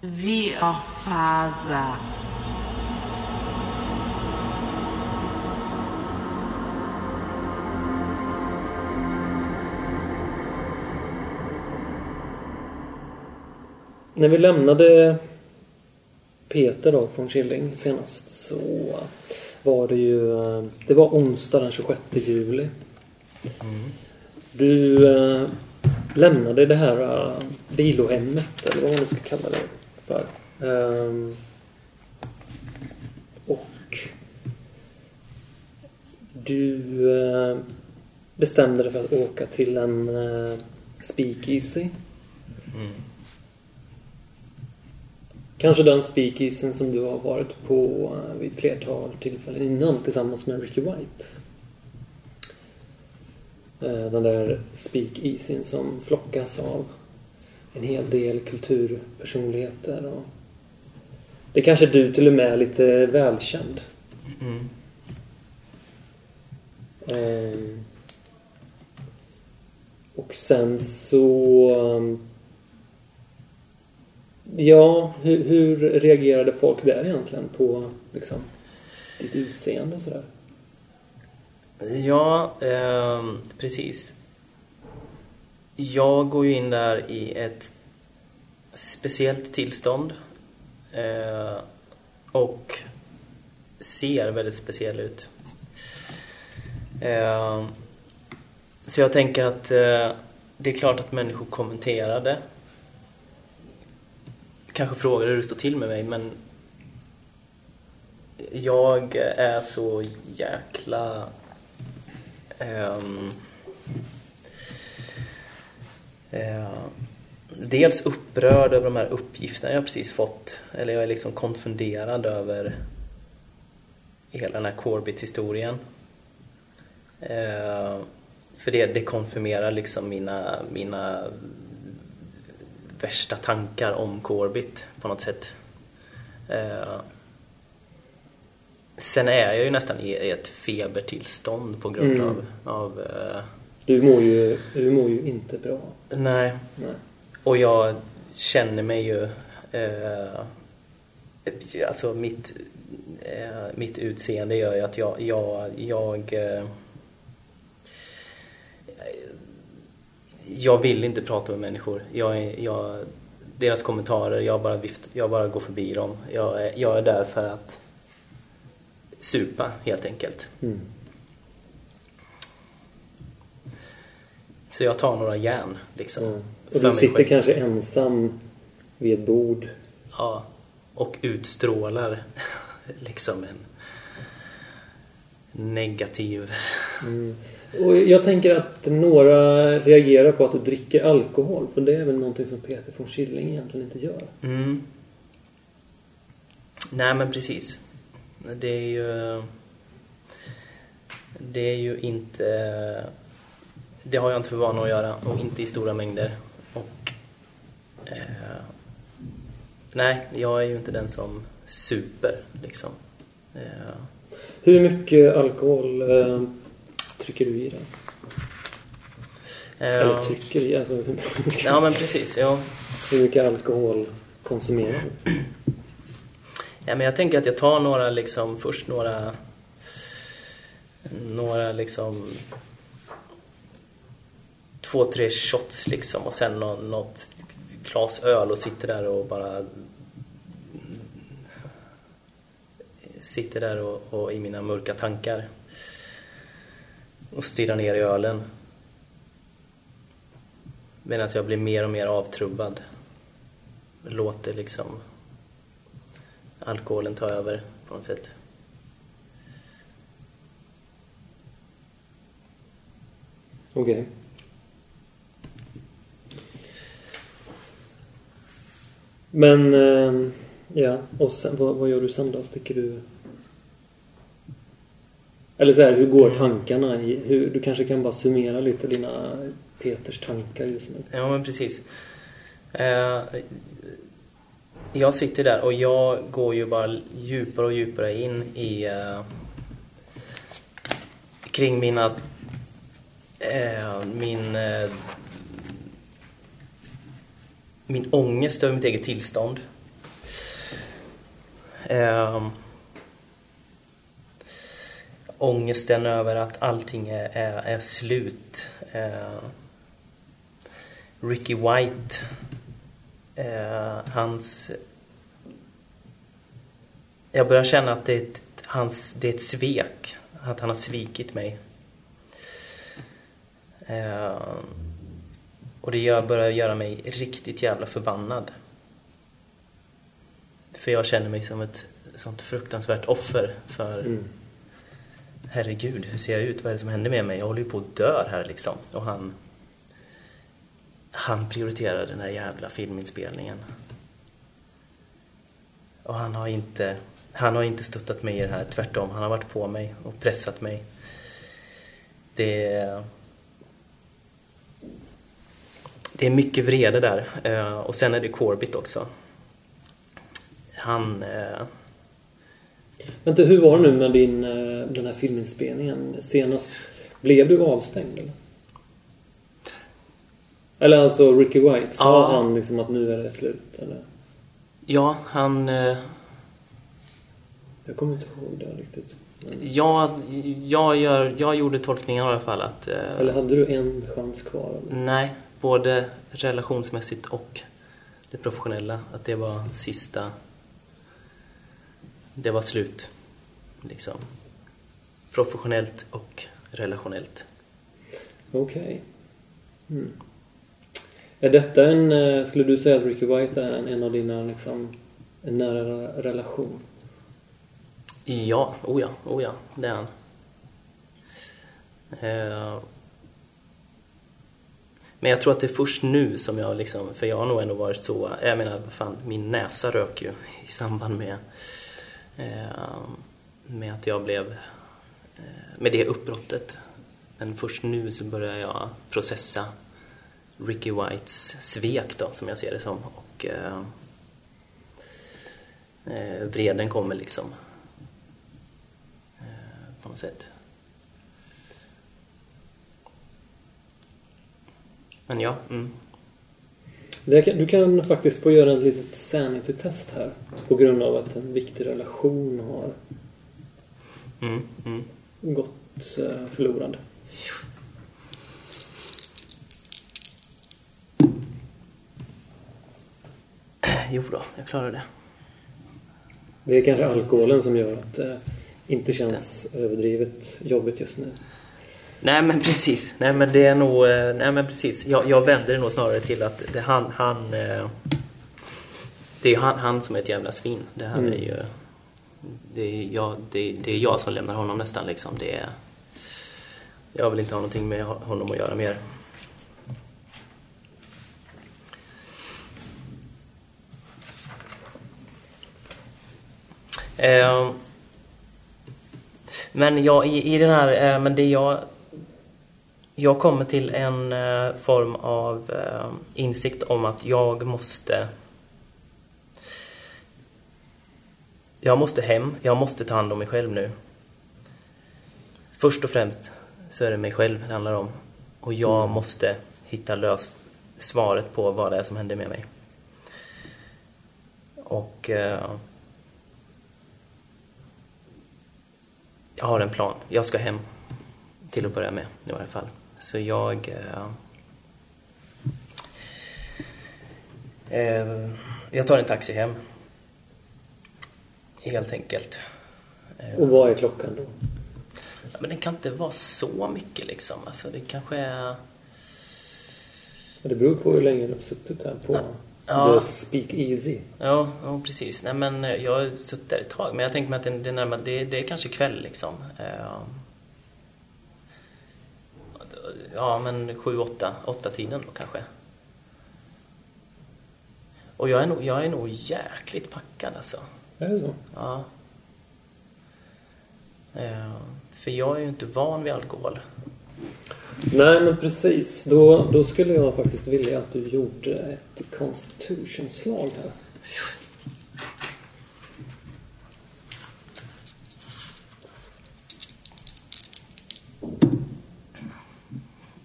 VR-fasa. När vi lämnade Peter då från Killing senast så var det ju... Det var onsdag den 26 juli. Du eh, lämnade det här eh, vilohemmet eller vad man nu ska kalla det för. Ehm, och du eh, bestämde dig för att åka till en eh, speakeasy. Kanske den speakeasyn som du har varit på eh, vid flertal tillfällen innan tillsammans med Ricky White. Eh, Den där speakeasyn som flockas av en hel del kulturpersonligheter. Och det kanske du till och med är lite välkänd. Mm. Ehm, Och sen så... ehm, Ja, hur, hur reagerade folk där egentligen på liksom, ditt utseende och sådär? Ja, ehm, precis. Jag går ju in där i ett speciellt tillstånd eh, och ser väldigt speciell ut. Eh, så jag tänker att eh, det är klart att människor kommenterade. Kanske frågade hur det står till med mig men jag är så jäkla ehm, eh, dels upprörd över de här uppgifterna jag precis fått. Eller jag är liksom konfunderad över hela den här Corbett-historien. Eh, för det, det konfirmerar liksom mina, mina värsta tankar om Corbett på något sätt. Eh, sen är jag ju nästan i i ett febertillstånd på grund Mm. av, av eh, Du mår ju, du mår ju inte bra. nej, Nej. och jag känner mig ju... Eh, alltså mitt, eh, mitt utseende gör ju att jag... jag, jag eh, jag vill inte prata med människor. Jag, jag, deras kommentarer, jag bara, vift, jag bara går förbi dem. Jag, är- jag är där för att supa, helt enkelt. Mm. Så jag tar några järn, liksom. Ja. för Och du sitter själv. kanske ensam vid ett bord. Ja, och utstrålar liksom en negativ... Mm. Och jag tänker att några reagerar på att du dricker alkohol. För det är väl någonting som Peter von Killing egentligen inte gör. Mm. Nej, men precis. Det är ju... Det är ju inte... Det har jag inte för vana att göra och inte i stora mängder. Och... Eh, nej, jag är ju inte den som super, liksom. Eh, Hur mycket alkohol eh, trycker du i dig? Eller eh, trycker i? Alltså hur mycket, Ja, men precis. Ja. hur mycket alkohol konsumerar du? Ja, men jag tänker att jag tar några liksom, först några några liksom två, tre shots liksom och sen något, något glas öl och sitter där och bara sitter där och, och i mina mörka tankar och stirrar ner i ölen medan jag blir mer och mer avtrubbad låter liksom alkoholen ta över på något sätt. Okej. Men, eh, ja. Och sen, vad, vad gör du sen då? Sticker du... Eller så här, hur går tankarna? I, hur, du kanske kan bara summera lite dina Peters tankar just nu. Ja, men precis. Eh, jag sitter där och jag går ju bara djupare och djupare in i eh, kring mina min min ångest över mitt eget tillstånd. Eh, ångesten över att allting är, är, är slut. Eh, Ricky White, eh, hans... Jag börjar känna att det är, ett, hans, det är ett svek, att han har svikit mig. Eh, och det börjar göra mig riktigt jävla förbannad. För jag känner mig som ett sånt fruktansvärt offer för Mm. Herregud, hur ser jag ut? Vad är det som händer med mig? Jag håller ju på att dö här liksom. Och han... Han prioriterar den här jävla filminspelningen. Och han har inte... Han har inte stöttat mig i det här, tvärtom. Han har varit på mig och pressat mig. Det... är- Det är mycket vrede där. Eh, Och sen är det Corbett också. Han... eh, Vänta, hur var det nu med din, eh, den här filminspelningen senast? Blev du avstängd eller? Eller alltså Ricky White, sa Ja. han liksom att nu är det slut? Eller? Ja, han... eh, Jag kommer inte ihåg det riktigt. Men, Jag, jag, gör, jag gjorde tolkningen i alla fall att... eh, eller hade du en chans kvar? Eller? Nej, både relationsmässigt och det professionella. Att det var sista... Det var slut. Liksom. Professionellt och relationellt. Okej. Mm. Är detta en, eh, skulle du säga att Ricky White är en, en av dina liksom, en nära relation? Ja, oh ja, oh ja, det är han. Eh, men jag tror att det är först nu som jag liksom, för jag har nog ändå varit så, jag menar vad fan, min näsa rök ju i samband med, eh, med att jag blev, eh, med det uppbrottet. Men först nu så börjar jag processa Ricky Whites svek då, som jag ser det som. Och eh, eh, vreden kommer liksom eh, på något sätt. Men ja, mm. Kan, du kan faktiskt få göra ett litet sanity-test här. På grund av att en viktig relation har Mm, mm. gått eh, förlorad. Jo då, jag klarar det. Det är kanske alkoholen som gör att det inte känns överdrivet jobbigt just nu. Nej men precis, nej men det är nog, eh, nej men precis. Jag, jag vänder det nog snarare till att det är han, han eh, Det är han, han som är ett jävla svin. Det här Mm. är ju det är, jag, det, det är jag som lämnar honom nästan liksom. Det är, jag vill inte ha någonting med honom att göra mer. Eh, men jag, i, i den här, eh, men det jag jag kommer till en eh, form av eh, insikt om att jag måste Jag måste hem, jag måste ta hand om mig själv nu. Först och främst så är det mig själv det handlar om. Och jag måste hitta löst svaret på vad det är som händer med mig. Och eh, jag har en plan. Jag ska hem till att börja med i varje fall. Så jag... Eh, eh, jag tar en taxi hem. Helt enkelt. Eh, Och vad är klockan då? ja, men det kan inte vara så mycket liksom. Alltså det kanske är... Det beror på hur länge du har suttit här på Ja. The Speak Easy. Ja, ja precis. Nej, men eh, jag har suttit där ett tag. Men jag tänker mig att det, det, är närmare, det, det är kanske kväll liksom. Ja, men sju, åtta, åtta tiden då kanske. Och jag är nog, jag är nog jäkligt packad alltså. Är det så? Ja. Eh, För jag är ju inte van vid alkohol. Nej, men precis. Då, då skulle jag faktiskt vilja att du gjorde ett Constitution-slag här.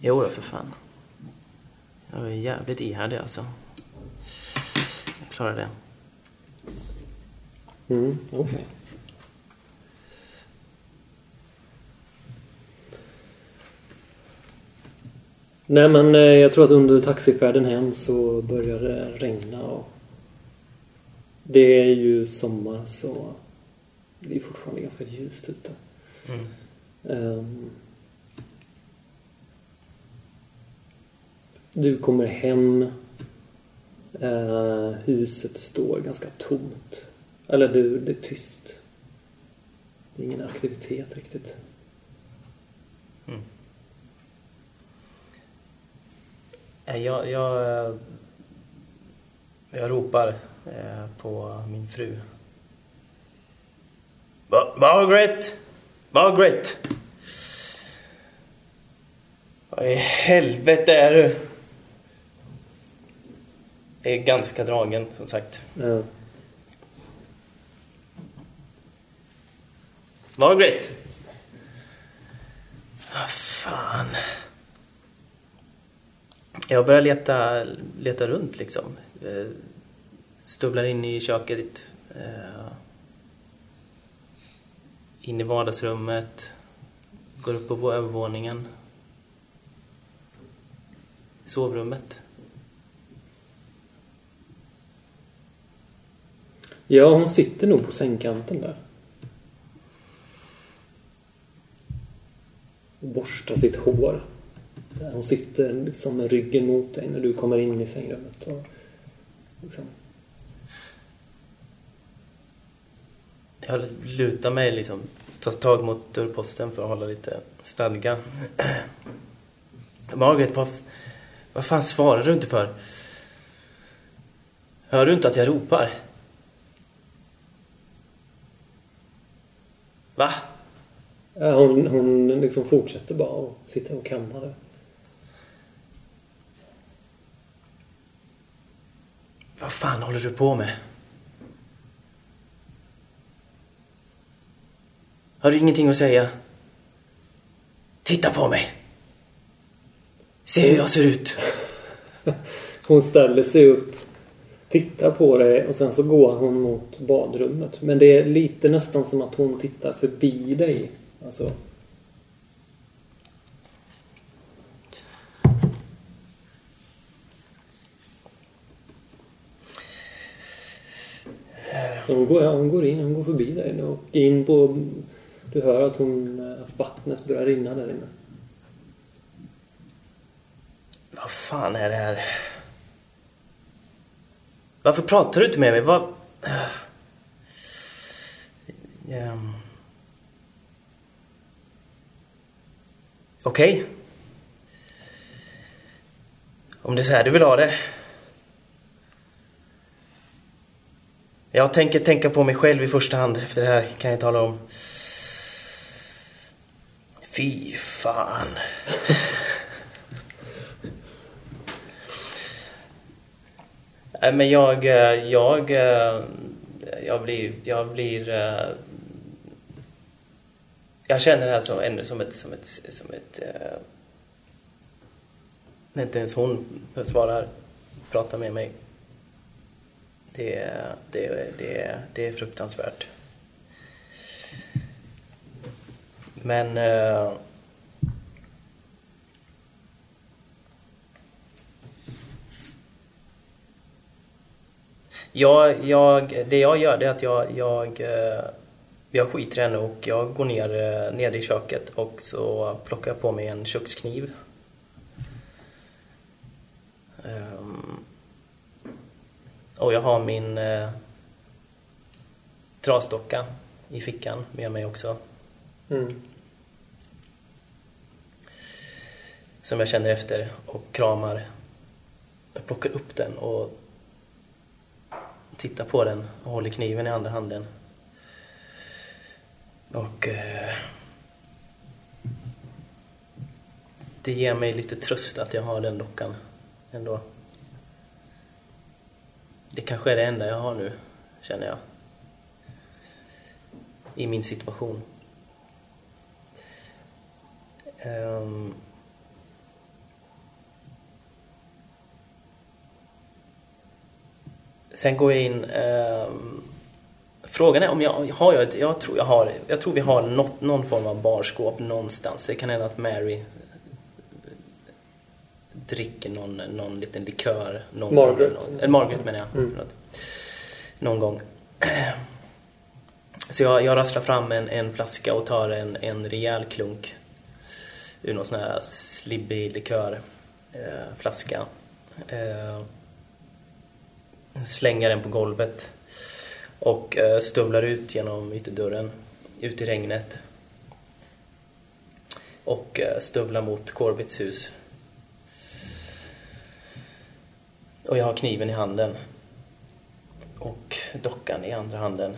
Jo då, för fan. Jag är jävligt ihärdig alltså. Jag klarar det. Mm, okej. Nej men eh, jag tror att under taxifärden hem så börjar det regna och det är ju sommar så det är fortfarande ganska ljust ute. Mm. Ehm. Du kommer hem. Eh, huset står ganska tomt. Eller du, det är tyst. Det är ingen aktivitet riktigt. Mm. Eh, jag, jag, eh, jag ropar eh, på min fru. Ma- Margaret! Margaret! Vad i helvete är du? Är ganska dragen, som sagt. Eh, Margaret! Vad fan. Jag börjar leta, leta runt liksom. Eh, Stubblar in i köket. eh, In i vardagsrummet. Går upp på övervåningen. Sovrummet. Ja, hon sitter nog på sängkanten där. Och borstar sitt hår. Hon sitter liksom med ryggen mot dig när du kommer in i sängrummet. Och liksom. Jag lutar mig liksom, tar tag mot dörrposten för att hålla lite stadga. Margaret, vad, vad fan svarar du inte för? Hör du inte att jag ropar? Va? Ja, hon, hon liksom fortsätter bara och sitter och kammar. Vad fan håller du på med? Har du ingenting att säga? Titta på mig! Se hur jag ser ut! Hon ställer sig upp, tittar på dig och sen så går hon mot badrummet. Men det är lite nästan som att hon tittar förbi dig. Alltså, så hon går, ja, hon går in, hon går förbi dig och in på... Du hör att hon, att vattnet börjar rinna där inne. Vad fan är det här? Varför pratar du inte med mig? Vad... Ehm. Okej. Om det är så här du vill ha det. Jag tänker tänka på mig själv i första hand efter det här, kan jag tala om. Fy fan. Nej, men jag, eh, jag, eh, jag blir, jag blir, jag känner det här som, ännu som ett, som ett, som ett, när inte ens hon svarar, pratar med mig. Det, det, det, det är fruktansvärt. Men Jag, jag, det jag gör det är att jag, jag, eh, jag skiter i henne och jag går ner, eh, ner i köket och så plockar jag på mig en kökskniv. Ehm, och jag har min eh, trasdocka i fickan med mig också. Mm. Som jag känner efter och kramar. Jag plockar upp den och tittar på den och håller kniven i andra handen. Och... Eh, det ger mig lite tröst att jag har den dockan ändå. Det kanske är det enda jag har nu, känner jag. I min situation. Ehm, Sen går jag in, ehm, Frågan är om jag har jag ett, jag tror jag har, jag tror vi har något, någon form av barskåp någonstans. Det kan hända att Mary dricker någon, någon liten likör. Någon Margaret. Gång, eller Margaret menar jag. Mm. Någon gång. Så jag, jag rasslar fram en, en flaska och tar en, en rejäl klunk ur någon sån här slibbig likör eh, flaska. Eh, slänger den på golvet och stumlar stövlar ut genom ytterdörren, ut i regnet. Och eh, stövlar mot Corbits hus. Och jag har kniven i handen. Och dockan i andra handen.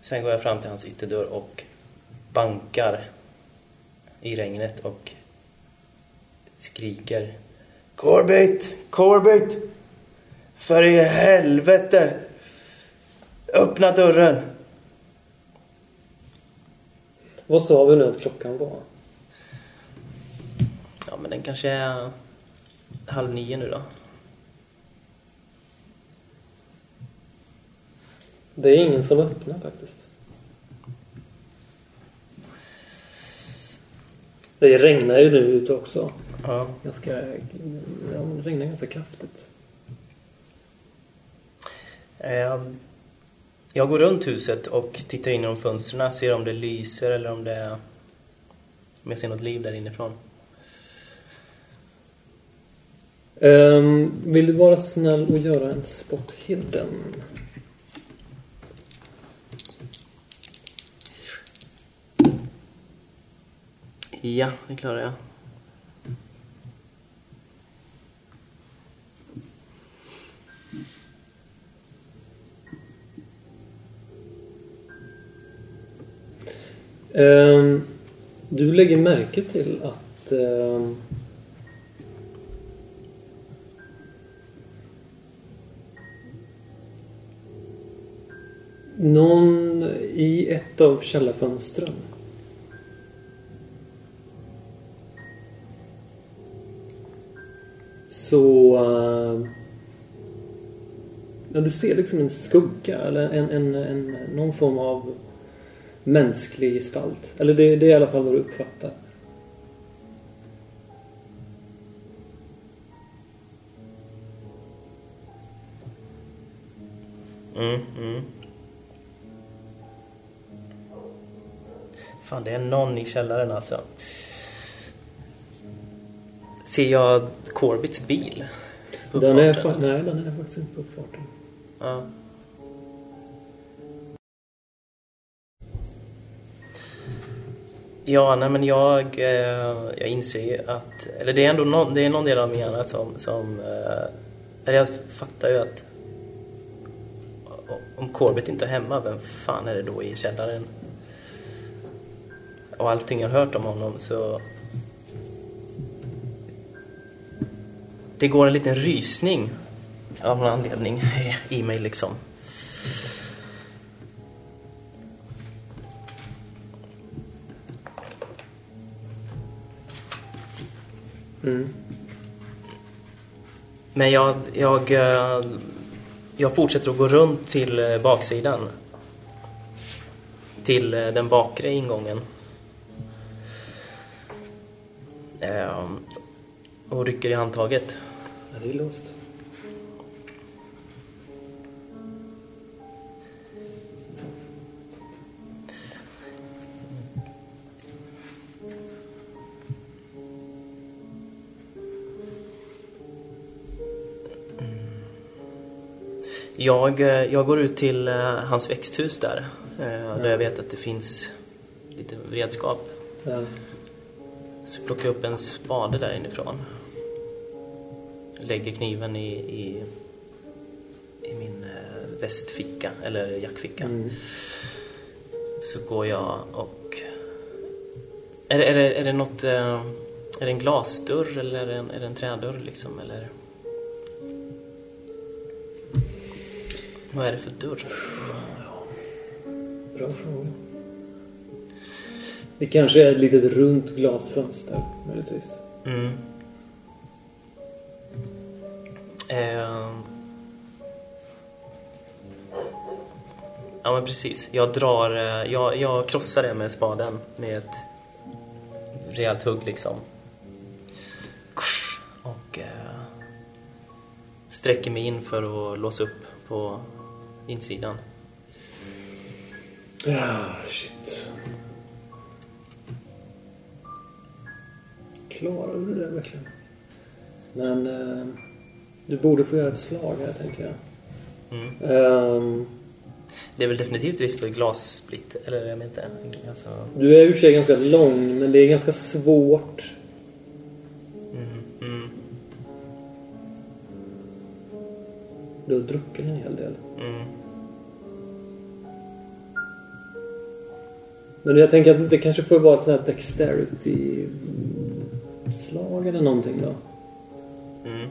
Sen går jag fram till hans ytterdörr och bankar i regnet och skriker Corbett! Corbett! För i helvete! Öppna dörren! Vad sa vi nu att klockan var? Ja, men den kanske är halv nio nu då. Det är ingen som öppnar faktiskt. Det regnar ju nu ute också. Ja. Ganska, ja, det regnar ganska kraftigt. Ehm, Jag går runt huset och tittar in genom fönstren, ser om det lyser eller om det om jag ser något liv där inifrån. Um, vill du vara snäll och göra en spot hidden? Ja, det klarar jag. Um, ehm, du lägger märke till att um, någon i ett av källarfönstren så ehm, Ja, du ser liksom en skugga eller en, en, en, någon form av mänsklig gestalt. Eller det, det är i alla fall vad du uppfattar. Mm, mm. Fan, det är någon i källaren alltså. Ser jag Corbits bil? Den är, nej, den är faktiskt inte på uppfarten. Ja. Ja, nej men jag, eh, jag inser ju att, eller det är ändå någon, det är någon del av min hjärna som, som eh, eller jag fattar ju att om Corbett inte är hemma, vem fan är det då i källaren? Och allting jag har hört om honom så det går en liten rysning av någon anledning i mig liksom. Mm. Men jag, jag, eh, jag fortsätter att gå runt till eh, baksidan. Till eh, den bakre ingången. Um. Och rycker i handtaget. Ja, det är låst. Jag, eh, jag går ut till eh, hans växthus där. eh, Där jag vet att det finns lite redskap. Ja. Så plockar jag upp en spade där inifrån. Lägger kniven i, i, i min eh, västficka, eller jackficka. Mm. Så går jag och... Är är det, är det något... eh, Är det en glasdörr eller är det en, är det en trädörr liksom? Eller... Vad är det för dörr? Bra fråga. Det kanske är ett litet runt glasfönster, möjligtvis. Mm. Eh, ja men precis. Jag drar, eh, jag, jag krossar det med spaden med ett rejält hugg liksom. Och eh, sträcker mig in för att låsa upp på insidan. Ja, shit. Klarar du det verkligen? Men eh, du borde få göra ett slag här, tänker jag. Mm. Ehm, Det är väl definitivt risk för glassplitter, eller jag vet inte. Alltså, du är i och för sig ganska lång, men det är ganska svårt. mm, mm, Du har druckit en hel del. mm. Men jag tänker att det kanske får vara ett sånt här dexterity-slag eller någonting då. Mm.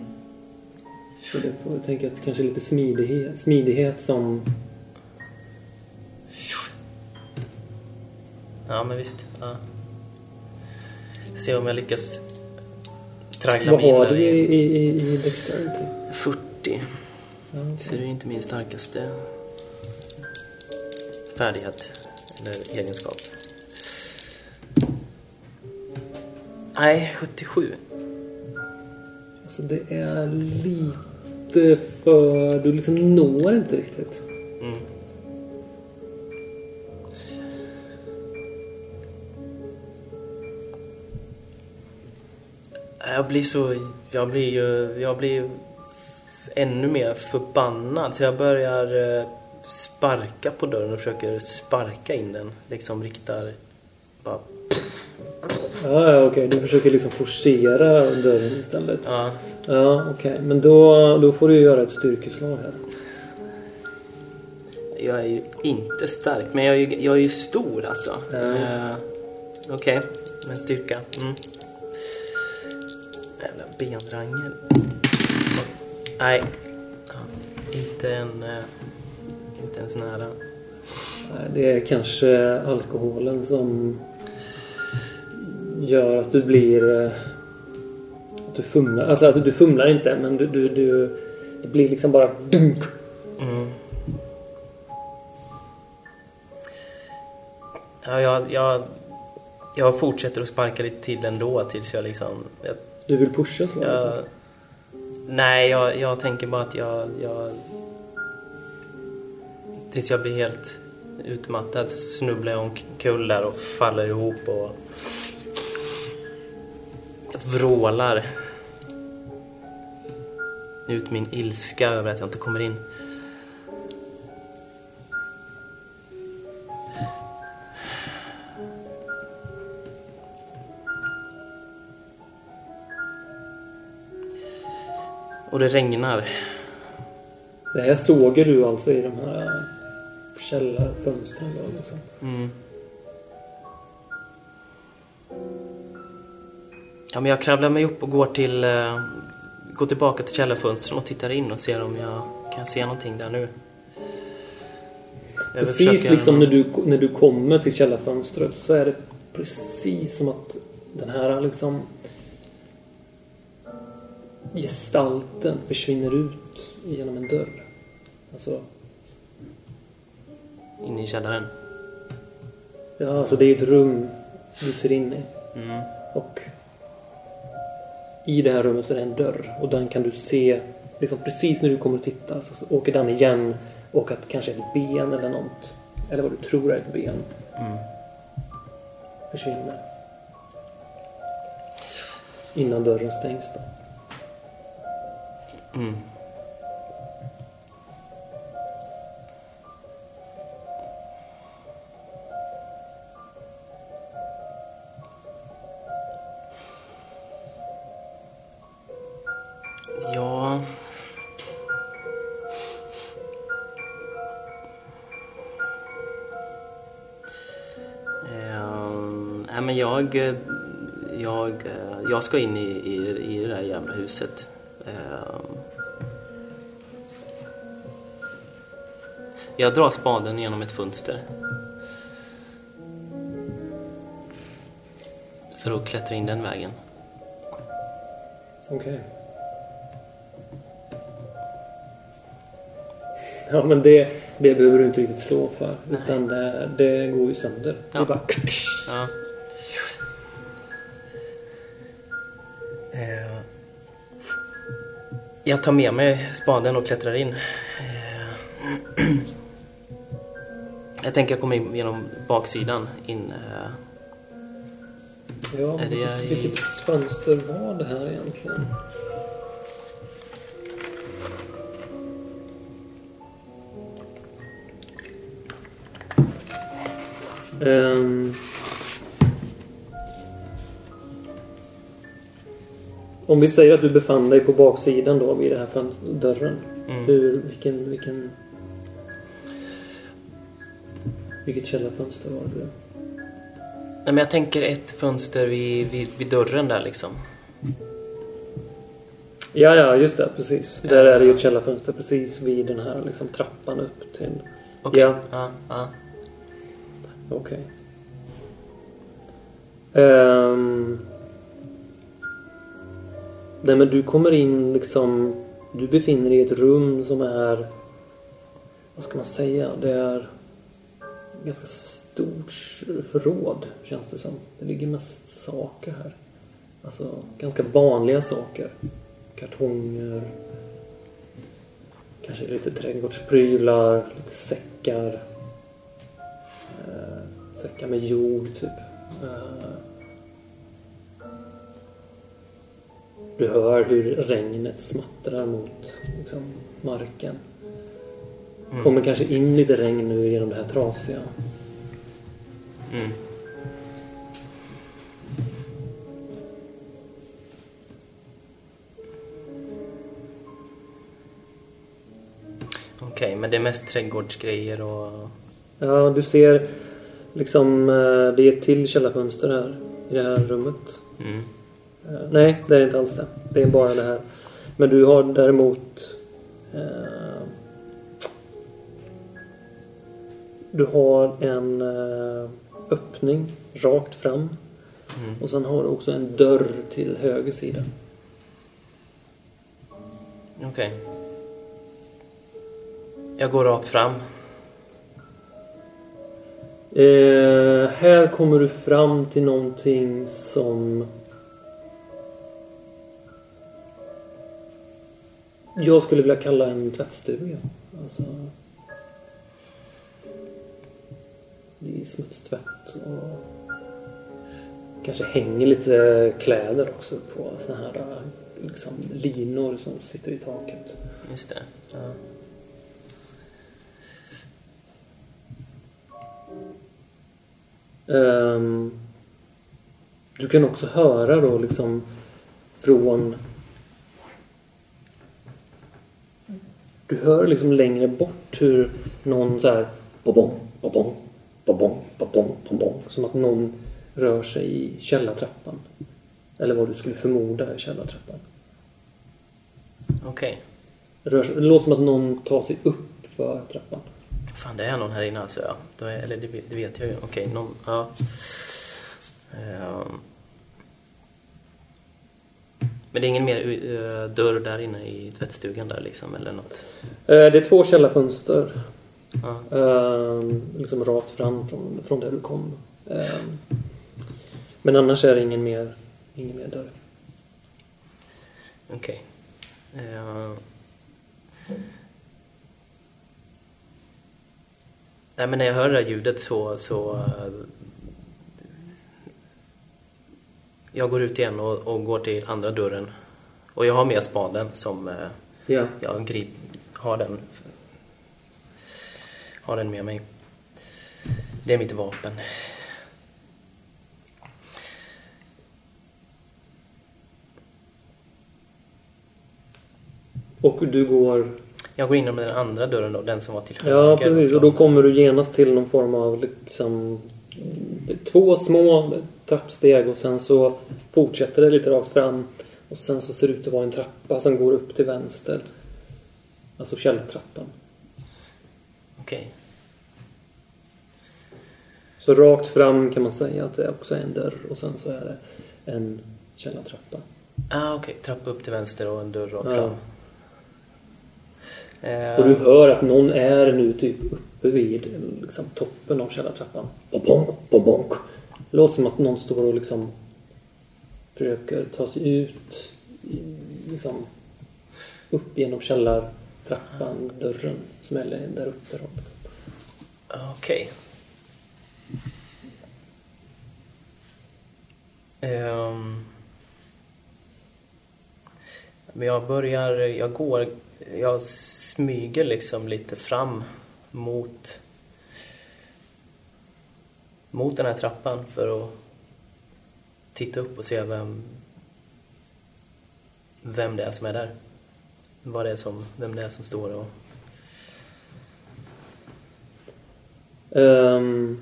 Så det får jag tänka att kanske lite smidighet, smidighet som... Ja, men visst. Ja. Se om jag lyckas traggla Vad mig in har där du i, i i, i dexterity? 40. Ja, Så det är inte min starkaste färdighet eller egenskap. Nej, 77. Alltså det är lite för... Du liksom når inte riktigt. Mm. Jag blir så... Jag blir ju... Jag blir ännu mer förbannad. Så jag börjar eh, sparka på dörren och försöker sparka in den. Liksom riktar... Bara, Ja, ja okej. Du försöker liksom forcera dörren istället. ja. Ja, okej. Men då, då får du göra ett styrkeslag här. Jag är ju inte stark, men jag är ju, jag är ju stor alltså. Ja. Eh, Okej, men styrka. Mm. Jävla benrangel. Nej, inte en... eh, Inte ens nära. Det är kanske alkoholen som gör att du blir... eh, Att du fumlar. Alltså att du fumlar inte men du... du, du det blir liksom bara dunk. Mm. Ja, jag, jag, jag fortsätter att sparka lite till ändå tills jag liksom... Jag, Du vill pusha slaget? nej, jag, jag tänker bara att jag, jag... Tills jag blir helt utmattad snubblar jag omkull där och faller ihop och... Vrålar ut min ilska över att jag inte kommer in. Och det regnar. Det här såger du alltså i de här källarfönstren då liksom. Mm. Ja, men jag kravlar mig upp och går till... eh, går tillbaka till källarfönstren och tittar in och ser om jag kan se någonting där nu. Jag Precis försöka- liksom när du, när du kommer till källarfönstret så är det precis som att den här liksom gestalten försvinner ut genom en dörr. Alltså, Inne i källaren. ja, alltså det är ett rum du ser in i. Mm. Och i det här rummet så är det en dörr och den kan du se liksom precis när du kommer att titta så, så åker den igen och att kanske ett ben eller något eller vad du tror är ett ben Mm. försvinner. Innan dörren stängs då. Mm. Jag, eh, jag, eh, jag ska in i, i, i det där jävla huset. Ehm, jag drar spaden genom ett fönster. För att klättra in den vägen. Okej. Ja, men det, det behöver du inte riktigt slå för. Nej. Utan det, det går ju sönder. Ja. Det är bara... Ja. Jag tar med mig spaden och klättrar in. Eh, jag tänker jag kommer in genom baksidan in. Eh, Ja, Är det vilket, i- vilket fönster var det här egentligen? Ehm. Om vi säger att du befann dig på baksidan då vid den här dörren. mm. Hur, vilken, vilken... Vilket källarfönster var det? Nej, men jag tänker ett fönster vid, vid, vid dörren där liksom. Ja, ja, just det. Precis. Där är det ju ett källarfönster precis vid den här liksom, trappan upp till... Okej. Ja. Ja, ja. Okej. Ehm nej, men du kommer in liksom... Du befinner dig i ett rum som är... Vad ska man säga? Det är... Ganska stort förråd, känns det som. Det ligger mest saker här. Alltså, ganska vanliga saker. Kartonger. Kanske lite trädgårdsprylar, lite säckar. Eh, säckar med jord, typ. Eh, du hör hur regnet smattrar mot liksom, marken. Mm. Kommer kanske in lite regn nu genom det här trasiga. Mm. Okej, men det är mest trädgårdsgrejer och... Ja, du ser liksom... eh, Det är ett till källarfönster här. I det här rummet. Mm. Eh, nej, det är inte alls det. Det är bara det här. Men du har däremot... Eh, du har en eh, öppning rakt fram. Mm. Och sen har du också en dörr till höger sida. Okej. Jag går rakt fram. Eh, här kommer du fram till någonting som... Jag skulle vilja kalla en tvättstuga. Alltså... Det är smutstvätt och... Kanske hänger lite kläder också på såna här liksom, linor som sitter i taket. Just det. Ja. Ehm, du kan också höra då liksom från... Du hör liksom längre bort hur någon så här... Bobong, bobong, bobong, bobong, bobong. Som att någon rör sig i källartrappan. Eller vad du skulle förmoda är källartrappan. Okej. Rör sig, det låter som att någon tar sig upp för trappan. Fan, det är någon här inne alltså. Ja. Då är, eller det, vet- det vet jag ju. Okej, någon... Ja. Ehm. Men det är ingen mer eh, dörr där inne i tvättstugan där liksom, eller något? Eh, Det är två källarfönster. Ja. Ehm, liksom rakt fram från, från där du kom. Ehm, men annars är det ingen mer, ingen mer dörr. Okej. Ehm. Nej, men när jag hör det här ljudet så... så eh, jag går ut igen och, och går till andra dörren. Och jag har med spaden som eh, Ja. jag grip, har den har den med mig. Det är mitt vapen. Och du går... Jag går in genom den andra dörren då, den som var till höger. Ja, precis. Och då kommer du genast till någon form av liksom... Två små trappsteg och sen så fortsätter det lite rakt fram. Och sen så ser det ut att vara en trappa som går upp till vänster. Alltså källartrappan. Okej. Så rakt fram kan man säga att det också är en dörr och sen så är det en källartrappa. Ah, okej. Trappa upp till vänster och en dörr rakt Ja. fram. Eh, Och du hör att någon är nu typ uppe vid liksom, toppen av källartrappan. Bonk, bonk, bonk. Det låter som att någon står och liksom försöker ta sig ut liksom upp genom källartrappan, dörren som är där uppe. Liksom. Okej. Okay. Okej. Men jag börjar, jag går, jag smyger liksom lite fram mot mot den här trappan för att titta upp och se vem vem det är som är där. Vad det är som, vem det är som står och Ehm.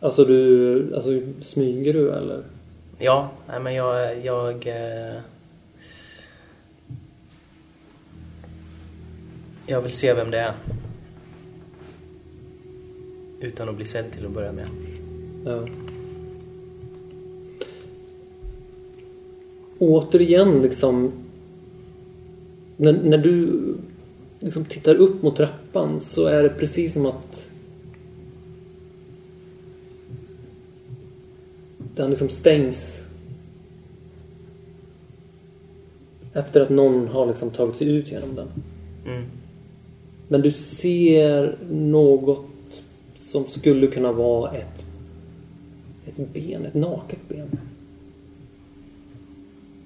Alltså du, alltså smyger du eller? Ja, nej, men jag... jag jag vill se vem det är. Utan att bli sedd till att börja med. Ja. Återigen liksom när, när du liksom tittar upp mot trappan så är det precis som att den liksom stängs efter att någon har liksom tagit sig ut genom den. Mm. Men du ser något som skulle kunna vara ett, ett ben, ett naket ben.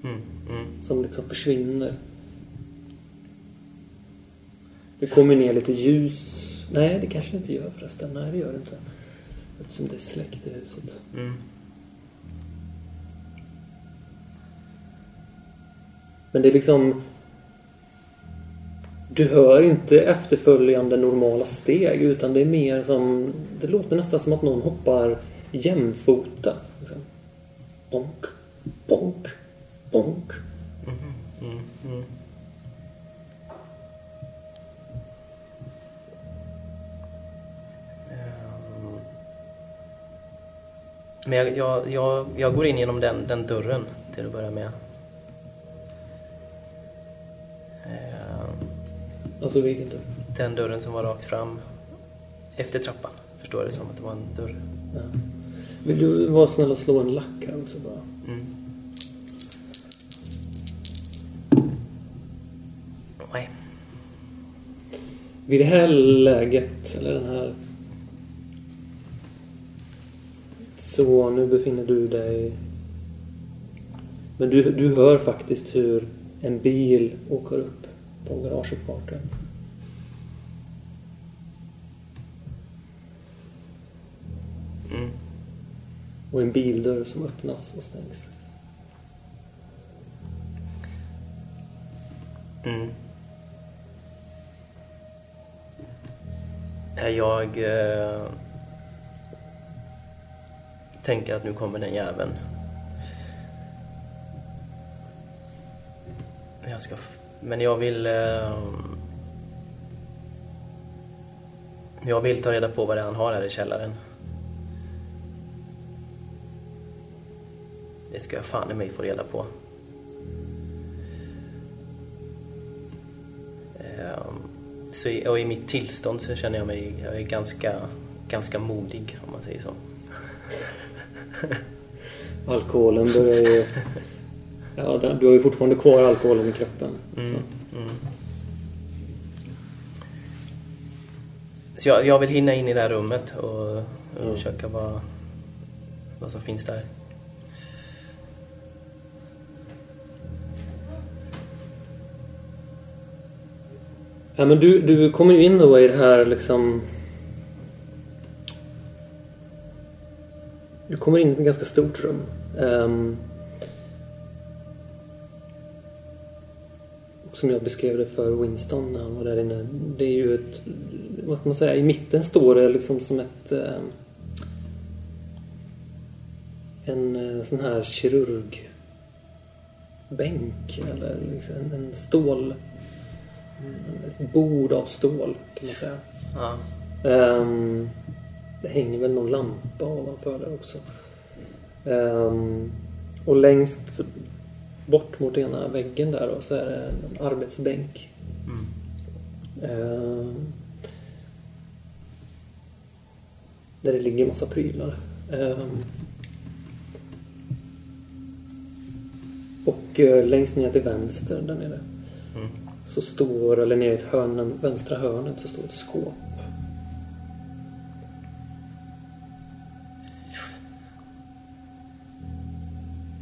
Mm. Mm. Som liksom försvinner. Det kommer ner lite ljus. Nej, det kanske det inte gör förresten. Nej, det gör det inte. Eftersom det är släckt i huset. Mm. Men det är liksom... Du hör inte efterföljande normala steg utan det är mer som... Det låter nästan som att någon hoppar jämfota. Liksom. Bonk, bonk, bonk. Mm. Mm. mm. Men jag, jag, jag, jag går in genom den, den dörren till att börja med. Ehm. Alltså vilken dörr? Den dörren som var rakt fram efter trappan. Förstår jag det som att det var en dörr. Ja. Vill du vara snäll och slå en lack här också bara? Mm. Nej. Vid det här läget, eller den här... Så nu befinner du dig... Men du, du hör faktiskt hur en bil åker upp på garageuppfarten. Mm. Och en bildörr som öppnas och stängs. Mm. Eh, Jag eh, tänker att nu kommer den jäveln. Jag ska, men jag vill... Eh, jag vill ta reda på vad det är han har här i källaren. Det ska jag fan i mig få reda på. Ehm, Så i, och i mitt tillstånd så känner jag mig jag är ganska, ganska modig om man säger så. Alkoholen börjar ju... Ja, du har ju fortfarande kvar alkoholen i kroppen. Mm, Så. mm. Så jag, jag vill hinna in i det här rummet och undersöka vad, vad som finns där. Ja, men du, du kommer ju in då i det här liksom... Du kommer in i ett ganska stort rum. Ehm, som jag beskrev det för Winston när han var där inne. Det är ju ett... Vad ska man säga? I mitten står det liksom som ett... ehm, en eh, sån här kirurgbänk eller liksom en, stål ett bord av stål kan man säga. Ja. Ehm, det hänger väl någon lampa ovanför där också. Ehm, och längst bort mot ena väggen där och så är det en arbetsbänk. Mm. Eh, där det ligger massa prylar. Eh, och eh, längst ner till vänster där nere Mm. så står, eller nere i ett hörn, vänstra hörnet så står ett skåp.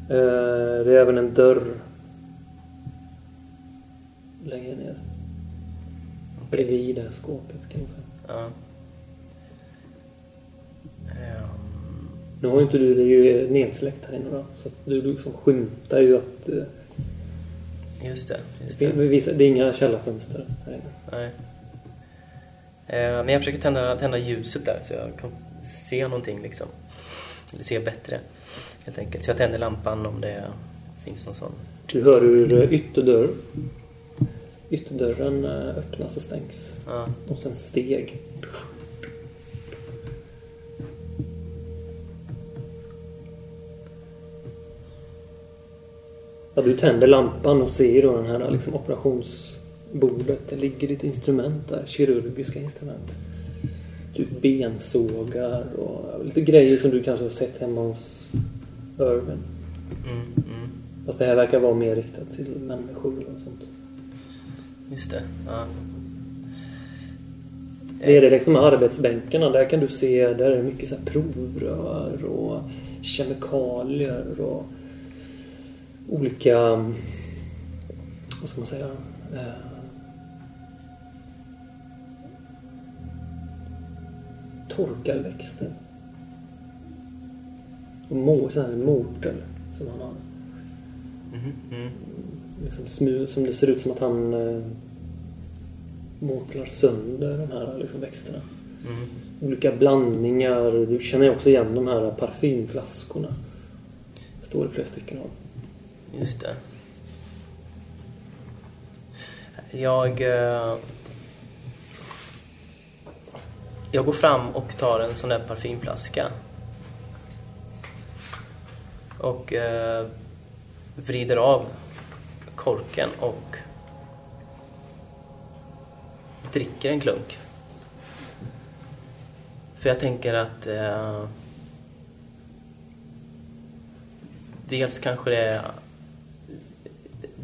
Det är även en dörr längre ner. Bredvid det här skåpet kan man säga. Ja. Ehm, Nu har ju inte du det är ju nedsläckt här inne då. Så du, du liksom skymtar ju att eh, just det. Just det, det. det, det är inga källarfönster här inne. Nej. Eh, men jag försöker tända, tända ljuset där så jag kan se någonting liksom. Eller se bättre. Helt enkelt. Så jag tänder lampan om det finns någon sån. Du hör hur eh, ytterdörr, ytterdörren eh, öppnas och stängs. Ja. Och sen steg. Ja, du tänder lampan och ser då den här liksom, operationsbordet. Det ligger lite instrument där. Kirurgiska instrument. Typ bensågar och lite grejer som du kanske har sett hemma hos Irvin. Mm, mm. Fast det här verkar vara mer riktat till människor och sånt. Just det. Ja. Det är det liksom arbetsbänkarna. Där kan du se, där är det mycket så provrör och kemikalier och olika, vad ska man säga, eh, torkarväxter. Och må, sån här mortel som han har. Mhm, mm. Liksom smu, som det ser ut som att han eh, mortlar sönder de här liksom, växterna. Mm. Olika blandningar. Du känner också igen de här parfymflaskorna. Det står det flera stycken av. Just det. Jag... eh, Jag går fram och tar en sån där parfymflaska. Och eh, vrider av korken och dricker en klunk. För jag tänker att eh, dels kanske det är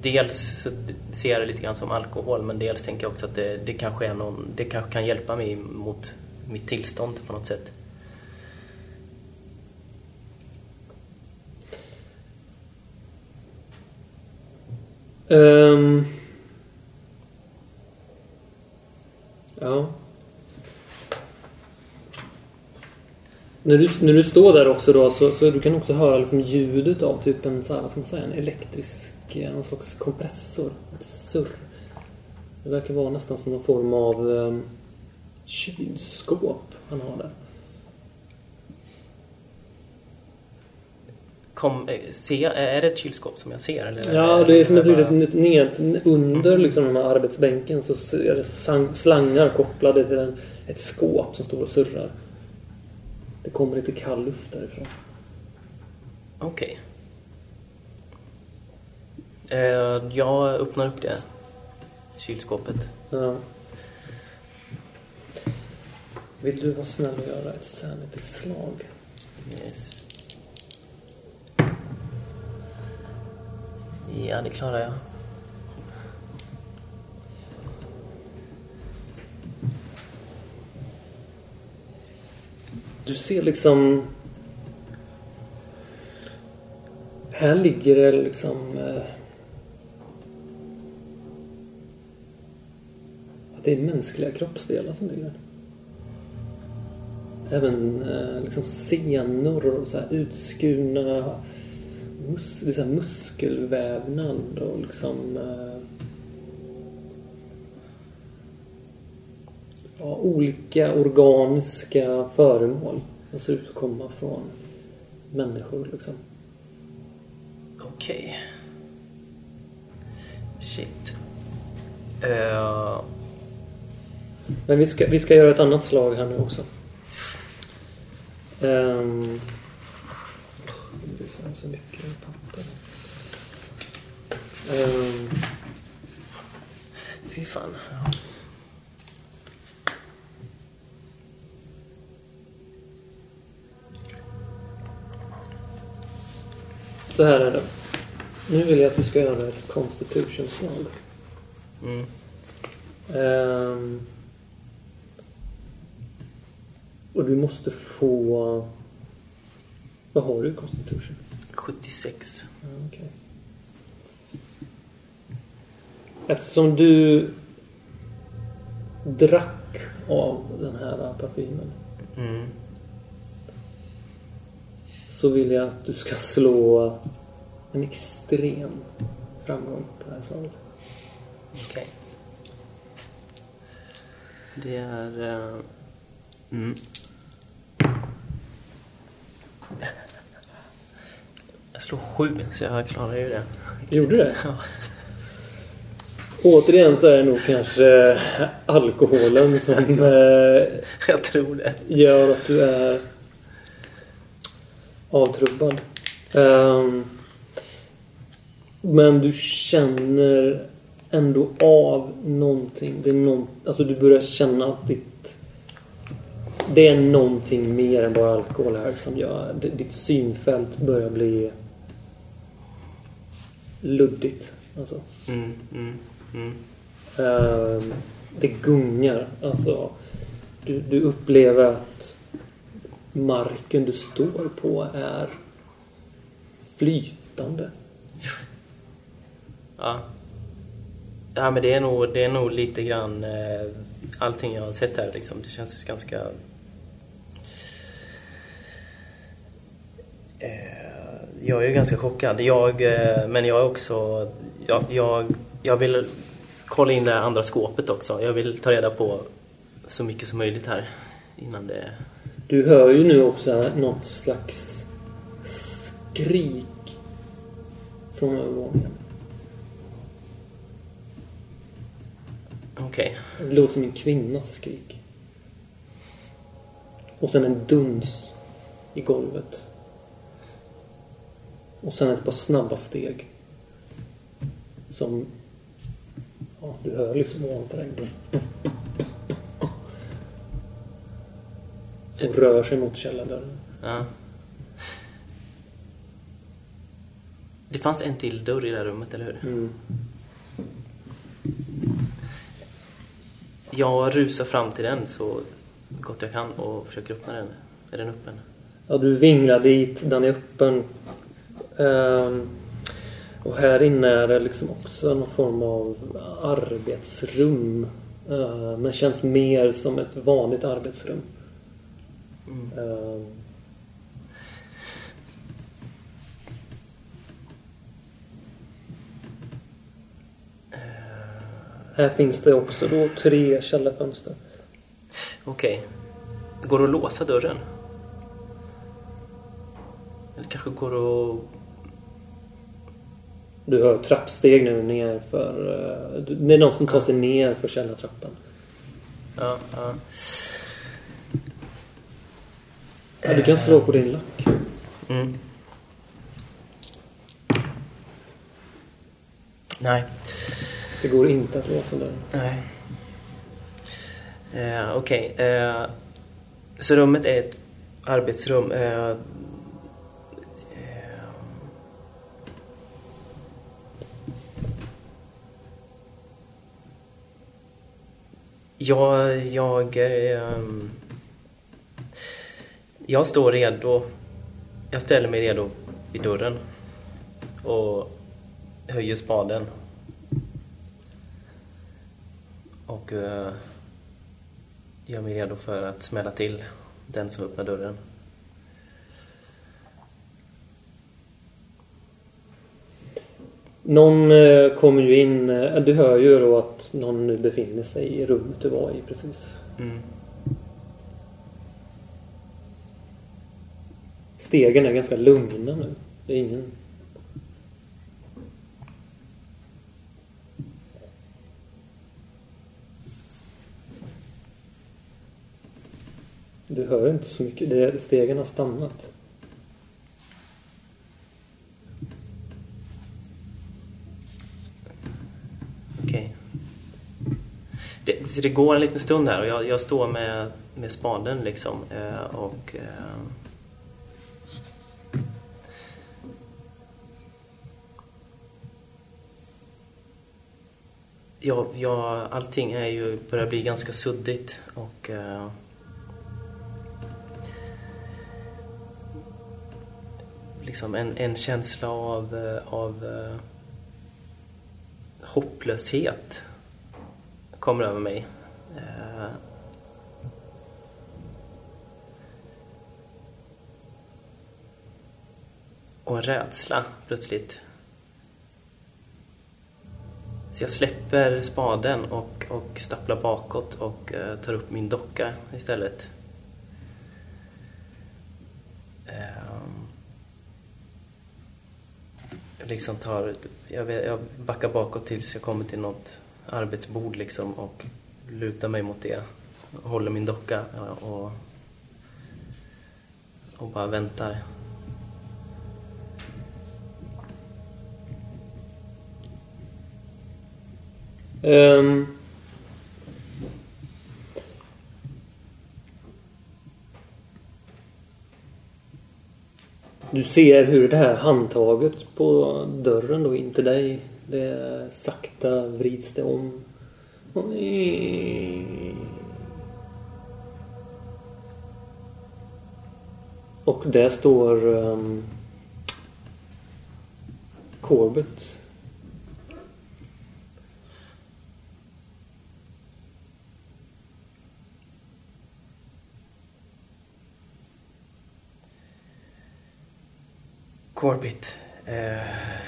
Dels så ser jag det lite grann som alkohol men dels tänker jag också att det, det kanske är någon, det kanske kan hjälpa mig mot mitt tillstånd på något sätt. Um, ja. När du, när du står där också då så, så du kan också höra liksom ljudet av typ en, så här, vad ska man säga, en elektrisk, eh, någon slags kompressor. Ett surr. Det verkar vara nästan som någon form av um, kylskåp han har där. Kom, eh, ser är det ett kylskåp som jag ser? Eller Ja, det är som ett litet ned, under liksom den här arbetsbänken så är det slangar kopplade till en, ett skåp som står och surrar. Det kommer lite kall luft därifrån. Okej. Eh, jag öppnar upp det kylskåpet. Ja. Vill du vara snäll och göra ett sanity-slag? Yes. Ja, det klarar jag. Du ser liksom... Här ligger det liksom... Eh, att det är mänskliga kroppsdelar som ligger där. Även eh, liksom senor och så här utskurna mus, så muskelvävnad och liksom... Eh, ja, olika organiska föremål som ser ut att komma från människor liksom. Okej. Shit. Eh, Men vi ska, vi ska göra ett annat slag här nu också. Um, det är så, så mycket papper. Ehm, Fy fan. Ja. så här är det. Nu vill jag att du ska göra ett constitution-slag. Mm. Ehm, och du måste få... Vad har du i constitution? 76. Ja, okej. Eftersom du drack av den här parfymen Mm. så vill jag att du ska slå en extrem framgång på det här slaget. Okej. Det är... eh, Mm. Slår sju, så jag klarar ju det. Gjorde det? Ja. Återigen så är det nog kanske alkoholen som eh, Jag tror det. gör att du är avtrubbad. Ehm, men du känner ändå av någonting. Det är någon, alltså du börjar känna att ditt... Det är någonting mer än bara alkohol här som gör... Ditt synfält börjar bli luddigt. Alltså. Mm, mm, mm. Ehm, det gungar. Alltså, du, du upplever att marken du står på är flytande. Ja. Ja, men det är nog, det är nog lite grann eh, allting jag har sett här liksom. Det känns ganska... Eh, jag är ju ganska chockad. Jag, eh, men jag är också... Jag, jag, jag vill kolla in det andra skåpet också. Jag vill ta reda på så mycket som möjligt här innan det... Du hör ju nu också något slags skrik från övervåningen. Okej. Det låter som en kvinnas skrik. Och sen en duns i golvet. Och sen ett par snabba steg. Som... Ja, du hör liksom ovanför dig. Som rör sig mot källardörren. Ja. Det fanns en till dörr i det här rummet, eller hur? Mm. Jag rusar fram till den så gott jag kan och försöker öppna den. Är den öppen? Ja, du vinglar dit. Den är öppen. Ehm, och här inne är det liksom också någon form av arbetsrum. Uh, men känns mer som ett vanligt arbetsrum. Mm. Ehm, här finns det också då tre källarfönster. Okej. Går det att låsa dörren? Eller kanske går det att... Du hör trappsteg nu ner för... eh, det är någon som tar sig ner för källartrappan. Ja, ja. Ja, du kan slå på din lack. Mm. Nej. Det går inte att låsa dörren. Nej. Eh, Okej. Eh, så rummet är ett arbetsrum. Eh, jag... Jag... Eh, jag står redo. Jag ställer mig redo vid dörren. Och höjer spaden. Och eh, gör mig redo för att smälla till den som öppnar dörren. Någon eh, kommer ju in. eh, Du hör ju då att någon nu befinner sig i rummet du var i precis. Mm. Stegen är ganska lugna nu. Det är ingen... Du hör inte så mycket. Stegen har stannat. Så det går en liten stund här och jag, jag står med, med spaden liksom. Eh, och... Eh, ja, ja, allting är ju, börjar bli ganska suddigt och... Eh, liksom en, en känsla av, eh, av eh, hopplöshet kommer över mig. Eh, och en rädsla plötsligt. Så jag släpper spaden och, och stapplar bakåt och eh, tar upp min docka istället. Eh, liksom tar, jag, jag backar bakåt tills jag kommer till något arbetsbord liksom och lutar mig mot det. Håller min docka och, och bara väntar. Um, Du ser hur det här handtaget på dörren då in till dig, det sakta vrids det om. Och där står um, Corbett Corbett. Eh...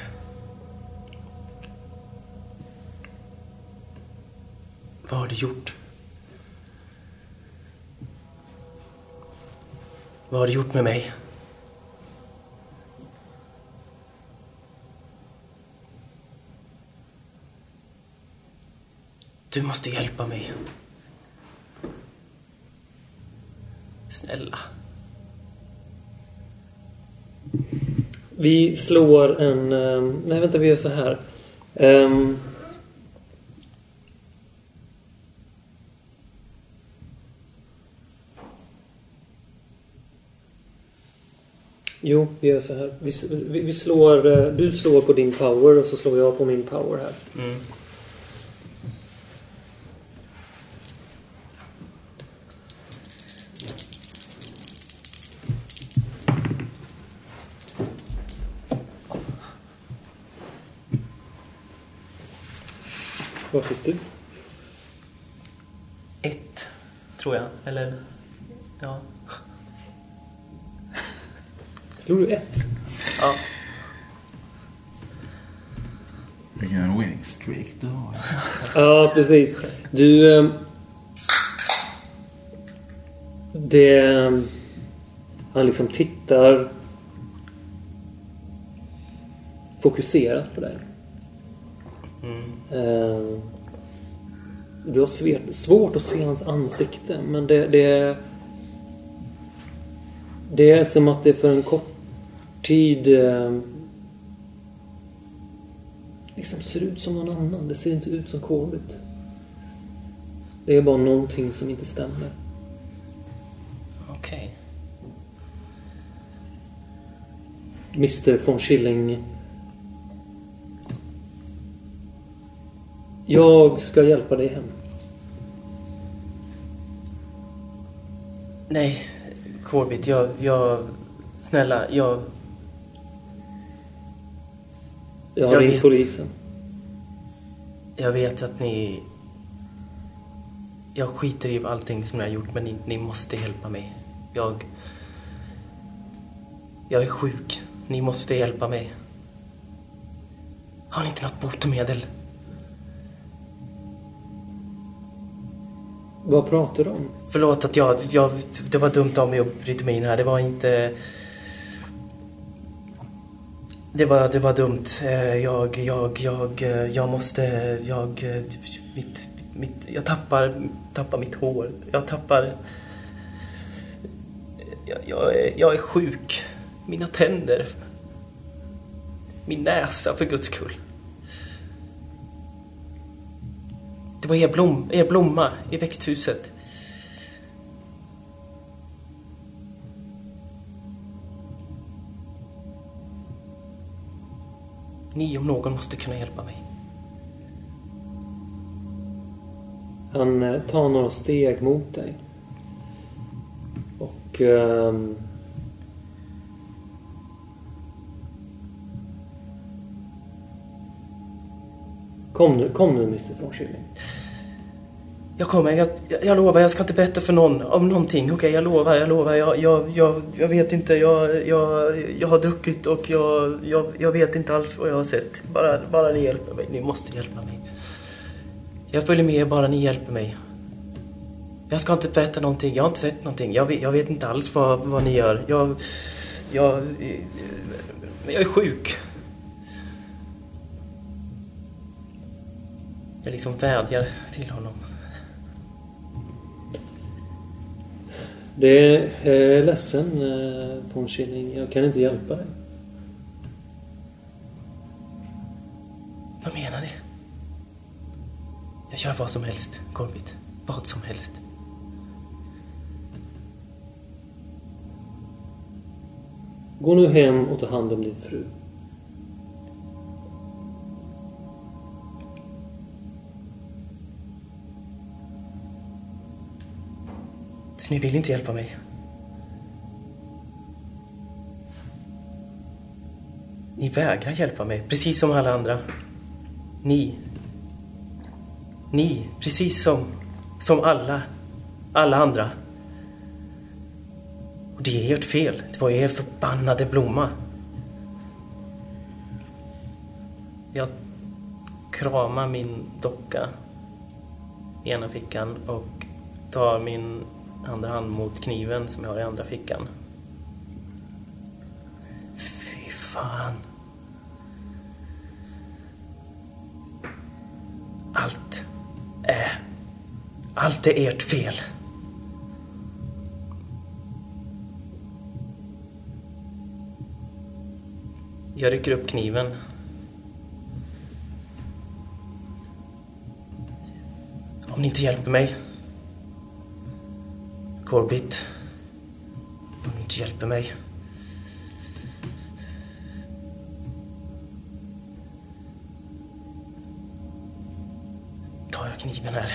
Vad har du gjort? Vad har du gjort med mig? Du måste hjälpa mig. Snälla. Vi slår en... Eh, nej, vänta, vi gör så här. Um, Jo, vi gör så här. Vi, vi, vi, slår... Uh, du slår på din power och så slår jag på min power här. Mm. Vad fick du? Ett, tror jag. Eller, ja. Slog du ett? Ja. Vilken winning streak du har. ja, precis. Du... Eh, det... Han liksom tittar fokuserat på dig. Eh, du har svårt att se hans ansikte men det, det, det är som att det för en kort tid eh, liksom ser ut som någon annan. Det ser inte ut som Corbett. Det är bara någonting som inte stämmer. Okej. Okay. Mr von Schilling Jag ska hjälpa dig hem. Nej, Corbett, jag, jag... Snälla, jag... Jag har ringt polisen. Jag vet att ni... Jag skiter i allting som ni har gjort, men ni, ni måste hjälpa mig. Jag... Jag är sjuk. Ni måste hjälpa mig. Har ni inte något botemedel? Vad pratar du om? Förlåt att jag, jag... Det var dumt av mig att bryta mig in här. Det var inte... Det var, det var dumt. Eh, jag, jag, jag, eh, jag måste... Jag... Eh, mitt, mitt, jag tappar, tappar mitt hår. Jag tappar... Jag, jag, är, jag är sjuk. Mina tänder. Min näsa, för guds skull. Det var er, blom, er blomma i växthuset. Ni om någon måste kunna hjälpa mig. Han eh, tar några steg mot dig. Och... Um, Kom nu, kom nu Mr Fornkylling. Jag kommer, jag, jag, jag lovar, jag ska inte berätta för någon om någonting. Okej, jag lovar, jag lovar. Jag, jag, jag, jag vet inte, jag, jag, jag har druckit och jag, jag, jag vet inte alls vad jag har sett. Bara, bara ni hjälper mig. Ni måste hjälpa mig. Jag följer med er bara ni hjälper mig. Jag ska inte berätta någonting, jag har inte sett någonting. Jag vet, jag vet inte alls vad, vad ni gör. Jag, jag, jag är sjuk. Jag liksom vädjar till honom. Det är jag är ledsen eh, Fornkylling. Jag kan inte hjälpa dig. Vad menar ni? Jag gör vad som helst, Corbett. Vad som helst. Gå nu hem och ta hand om din fru. Så ni vill inte hjälpa mig? Ni vägrar hjälpa mig, precis som alla andra. Ni. Ni, precis som, som alla, alla andra. Och det är ert fel. Det var er förbannade blomma. Jag kramar min docka i ena fickan och tar min andra hand mot kniven som jag har i andra fickan. Fy fan. Allt är... Allt är ert fel. Jag rycker upp kniven. Om ni inte hjälper mig Corbett. Om du inte hjälper mig. Tar jag kniven här.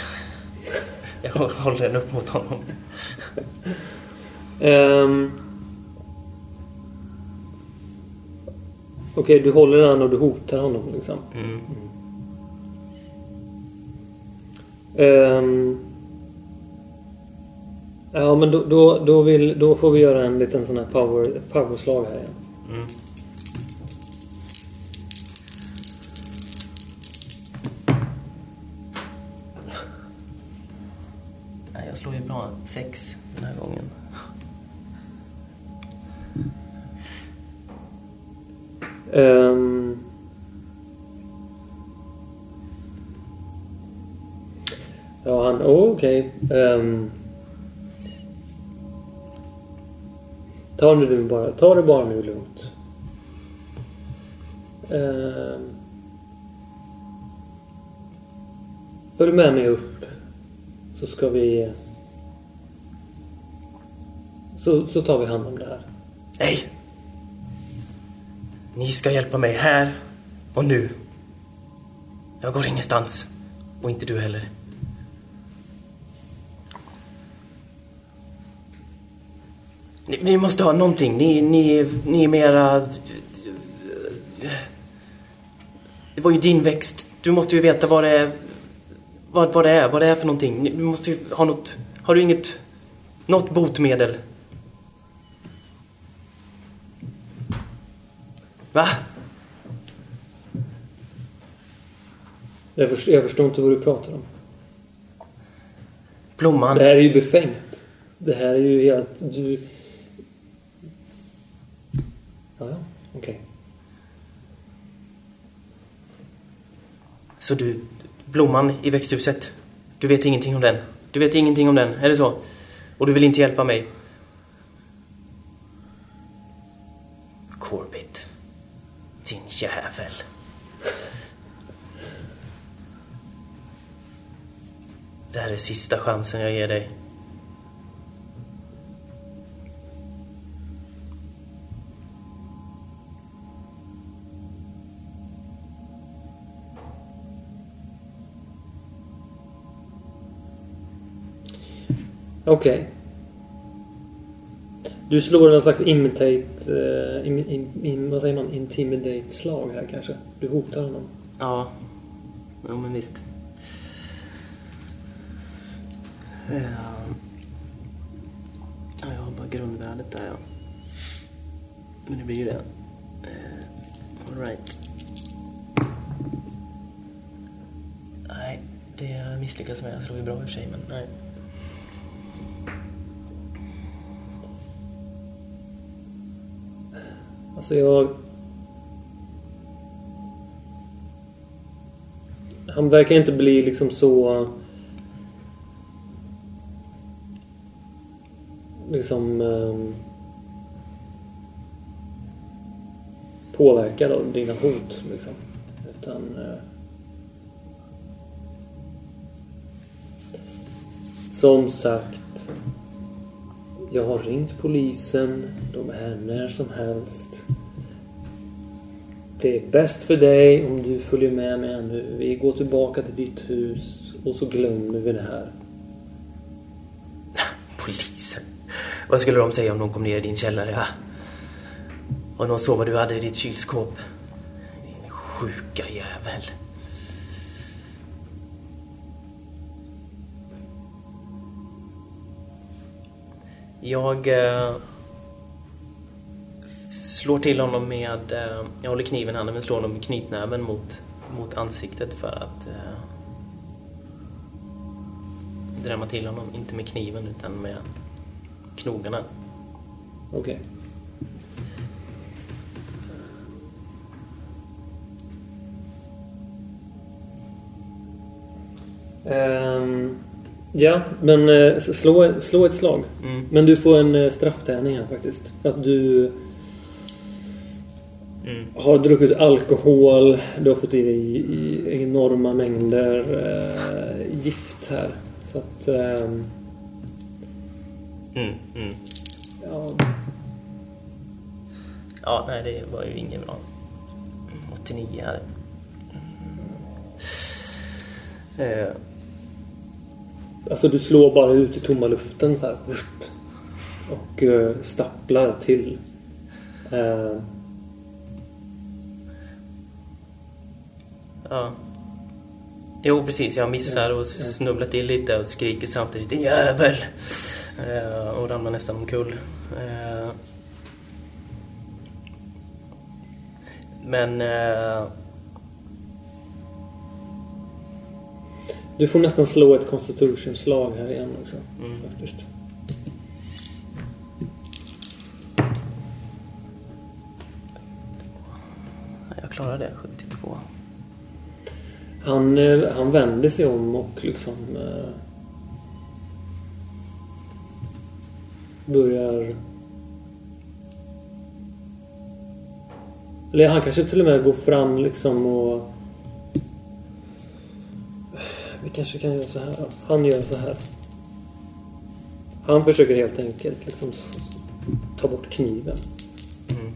Jag håller den upp mot honom. Ehm. Okej, du håller den och du hotar honom liksom. Mm. Ehm. Ja, men då, då, då, vill, då får vi göra en liten sån här power, powerslag här igen. Mm. Nej, jag slår ju bra. Sex den här gången. Ehm. Ja, han... Oh, okej. Ehm. Ta nu bara... Ta det bara nu lugnt. Eh, Följ med mig upp. Så ska vi... Så, så tar vi hand om det här. Nej! Ni ska hjälpa mig här och nu. Jag går ingenstans. Och inte du heller. Ni, ni måste ha någonting. Ni, ni, ni är mera... Det var ju din växt. Du måste ju veta vad det är. Vad, vad det är, vad det är för någonting. Du måste ju ha något... Har du inget... Något botemedel? Va? Jag förstår, jag förstår inte vad du pratar om. Blomman? Det här är ju befängt. Det här är ju helt... Du... Okay. Okej. Så du, blomman i växthuset, du vet ingenting om den? Du vet ingenting om den, är det så? Och du vill inte hjälpa mig? Corbett. Din jävel. Det här är sista chansen jag ger dig. Okej. Du slår någon slags imitate... Eh, uh, in, in, in, vad säger man? Intimidate-slag här kanske? Du hotar honom. Ja, jo men visst. Ja. Ja, jag har bara grundvärdet där ja. Men det blir ju det. Eh, uh, Alright. Nej, det misslyckas med. Jag slår ju bra i och för sig, men nej. Alltså jag... Han verkar inte bli liksom så... Liksom... Eh, påverkad av dina hot liksom. Utan... eh, som sagt. Jag har ringt polisen. De är här när som helst. Det är bäst för dig om du följer med mig nu. Vi går tillbaka till ditt hus och så glömmer vi det här. Polisen. Vad skulle de säga om de kom ner i din källare? Va? Och de såg vad du hade i ditt kylskåp. Din sjuka jävel. Jag eh, slår till honom med... Eh, jag håller kniven i handen men slår honom med knytnäven mot, mot ansiktet för att eh, drämma till honom. Inte med kniven utan med knogarna. Okej. Ehm, ja, men eh, slå, slå ett slag. Mm. Men du får en eh, strafftärning här faktiskt. För att du Mm. har druckit alkohol, du har fått i dig i enorma mängder eh, gift här. Så att... ehm, Mm, mm. ja, Ja, nej det var ju inget bra. 89 här. Eh, Alltså du slår bara ut i tomma luften så här. Och eh, stapplar till. Eh, ja. Jo, precis. Jag missar och snubblar till lite och skriker samtidigt Din jävel! Eh, och ramlar nästan omkull. Eh, men... du får nästan slå ett constitution-slag här igen också. Mm. Faktiskt. jag klarar det, 72. Han, eh, han vänder sig om och liksom... Eh, börjar... Eller han kanske till och med går fram liksom och... Vi kanske kan göra så här då. Han gör så här. Han försöker helt enkelt liksom ta bort kniven. Mm.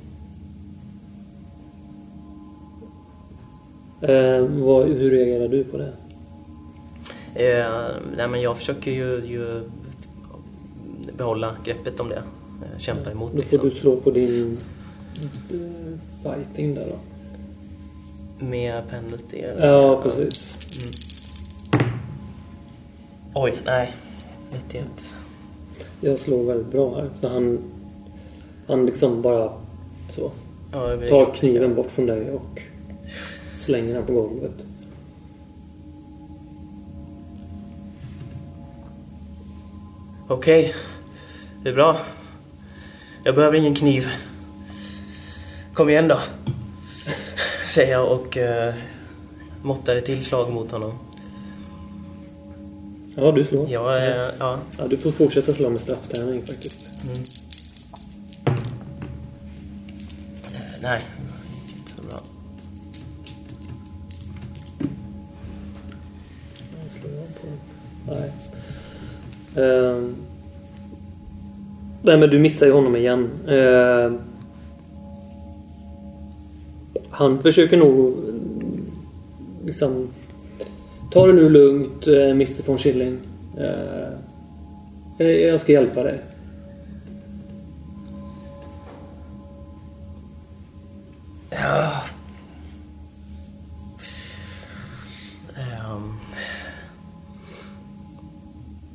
Eh, vad, hur reagerar du på det? Eh, nej, men jag försöker ju, ju behålla greppet om det. Eh, kämpar emot Då får liksom. du slå på din eh, fighting där då. Med penalty eller? Ja, precis. Oj, nej. 91. Jag slår väldigt bra här. Så han, han liksom bara så. Ja, Tar kniven bort från dig och slänger den på golvet. Okej. Det är bra. Jag behöver ingen kniv. Kom igen då. Säger jag och uh, måttar ett till slag mot honom. Ja, du slår. Jag är... ja. Ja, du får fortsätta slå med strafftärning faktiskt. Mm. Eh, nej, inte så bra. Nej. Ehm. nej men du missar ju honom igen. Ehm. han försöker nog liksom Ta det nu lugnt eh, Mr von Schilling. Eh, eh, jag ska hjälpa dig. Ja. Ehm.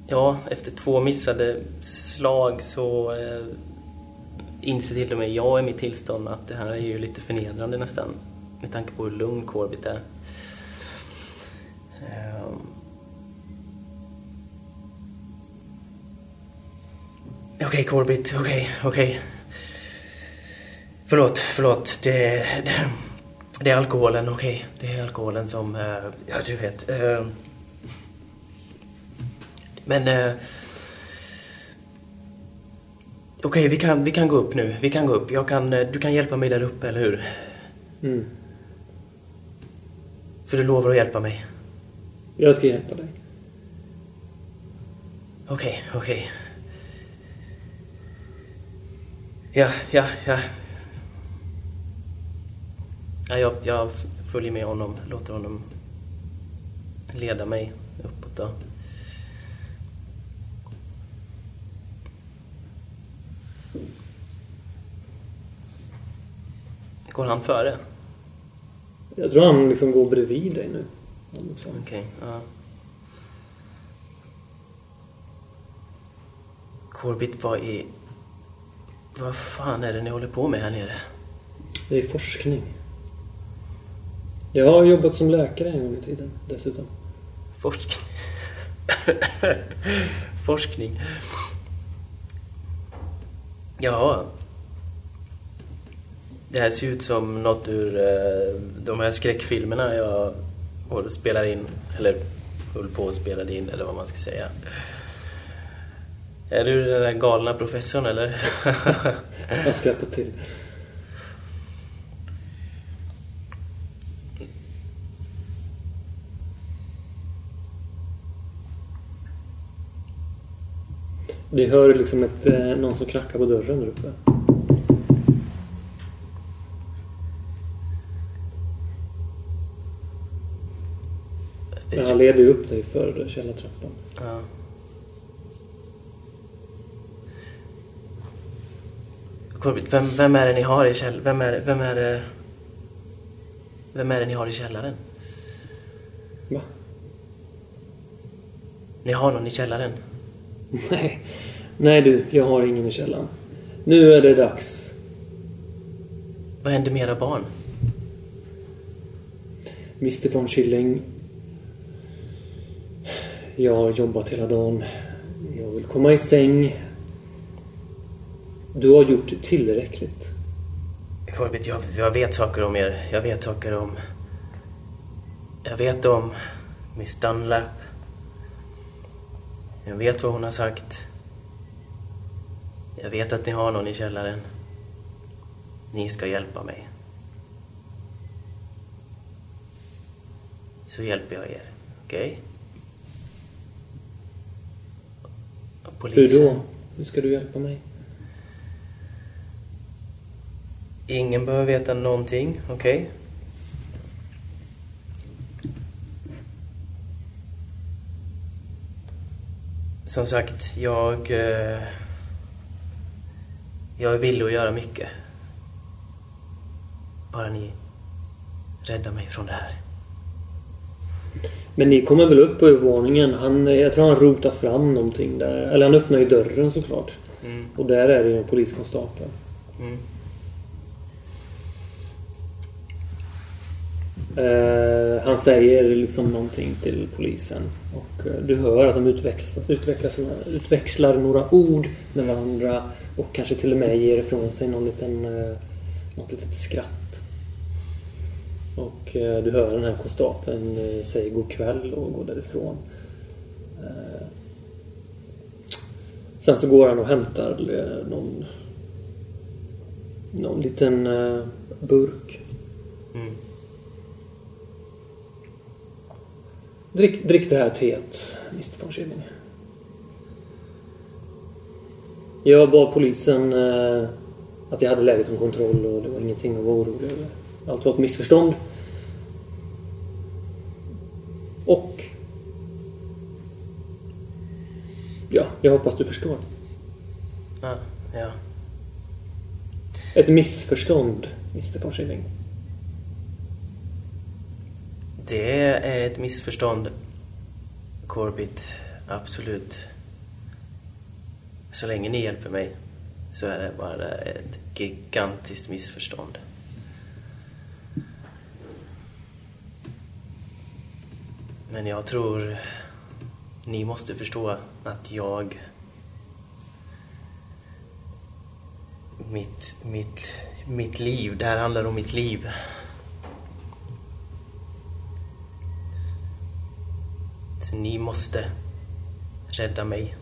Ja, efter två missade slag så inser till och med jag i mitt tillstånd att det här är ju lite förnedrande nästan. Med tanke på hur lugn Corbett är. Ehm. Okej Corbett, okej, okej. Förlåt, förlåt. Det, det, det är alkoholen, okej. Det är alkoholen som, eh, ja du vet. eh. Men... eh, Okej, vi, kan, vi kan gå upp nu. Vi kan gå upp. Jag kan, eh, du kan hjälpa mig där uppe, eller hur? Mm. För du lovar att hjälpa mig. Jag ska hjälpa dig. Okej, okej. Ja, ja, ja. ja jag, jag följer med honom, låter honom leda mig uppåt då. Går han före? Jag tror han liksom går bredvid dig nu. Okej, ja. Corbett, vad i... Vad fan är det ni håller på med här nere? Det är forskning. Jag har jobbat som läkare en gång i tiden dessutom. Forskning. Forskning. Ja. Det här ser ut som något ur eh, de här skräckfilmerna jag och spelar in. Eller höll på och spelade in, eller vad man ska säga. Är du den där galna professorn, eller? Han skrattar till. Vi hör liksom ett, eh, någon som knackar på dörren där uppe. Men han leder ju upp dig för källartrappan. Ja. Corbett, vem, vem är det ni har i källaren? Vem är, vem är det... Vem är det ni har i källaren? Va? Ni har någon i källaren? Nej. Nej du, jag har ingen i källaren. Nu är det dags. Vad händer med era barn? Mr von Schilling. Jag har jobbat hela dagen. Jag vill komma i säng. Du har gjort tillräckligt. Corbett, jag, jag vet saker om er. Jag vet saker om... Jag vet om Miss Dunlap. Jag vet vad hon har sagt. Jag vet att ni har någon i källaren. Ni ska hjälpa mig. Så hjälper jag er. Okej? Och Hur polisen- då? Hur ska du hjälpa mig? Ingen behöver veta någonting, okej? Som sagt, jag... eh, Jag är villig att göra mycket. Bara ni räddar mig från det här. Men ni kommer väl upp på övervåningen? Han, jag tror han rotar fram någonting där. Eller han öppnar ju dörren såklart. Mm. Och där är det ju en poliskonstapel. Mm. Eh, han säger liksom någonting till polisen. Och eh, du hör att de utväxlar, utvecklar sina, utväxlar några ord med varandra. Och kanske till och med ger ifrån sig någon liten, eh, något litet skratt. Och eh, du hör den här konstapeln eh, säga god kväll och går därifrån. Eh, sen så går han och hämtar någon, någon liten burk Mm. Drick, drick det här teet, Mr von Schilling. Jag bad polisen att jag hade läget under kontroll och det var ingenting att vara orolig över. Allt var ett missförstånd. Och... Ja, jag hoppas du förstår. Ja, ja. Ett missförstånd, Mr von Schilling. Det är ett missförstånd, Corbett. Absolut. Så länge ni hjälper mig så är det bara ett gigantiskt missförstånd. Men jag tror ni måste förstå att jag... Mitt, mitt, mitt liv, det här handlar om mitt liv. Så ni måste rädda mig.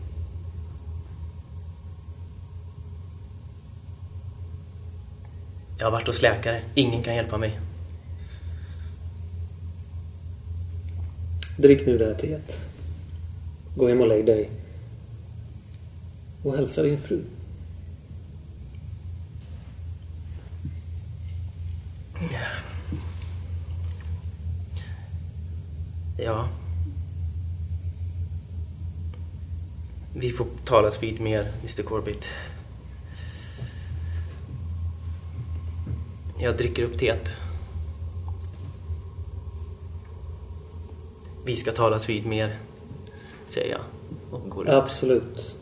Jag har varit hos läkare. Ingen kan hjälpa mig. Drick nu det här teet. Gå hem och lägg dig. Och hälsa din fru. Ja. Vi får talas vid mer, Mr Corbett. Jag dricker upp teet. Vi ska talas vid mer, säger jag och går ut. Absolut.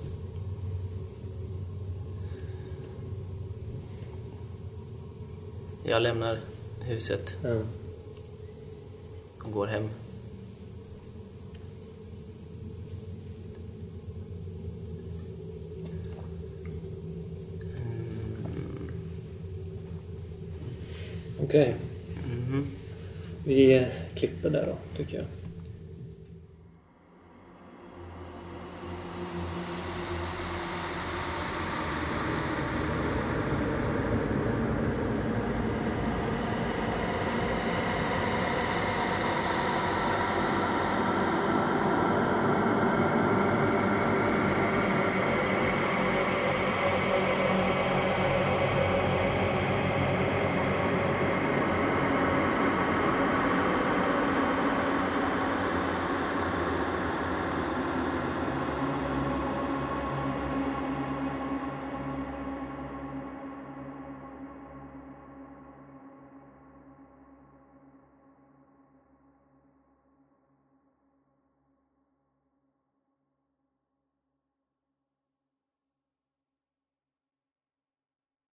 Jag lämnar huset Ja. och går hem. Okej. Mhm. Vi eh, klipper där då, tycker jag.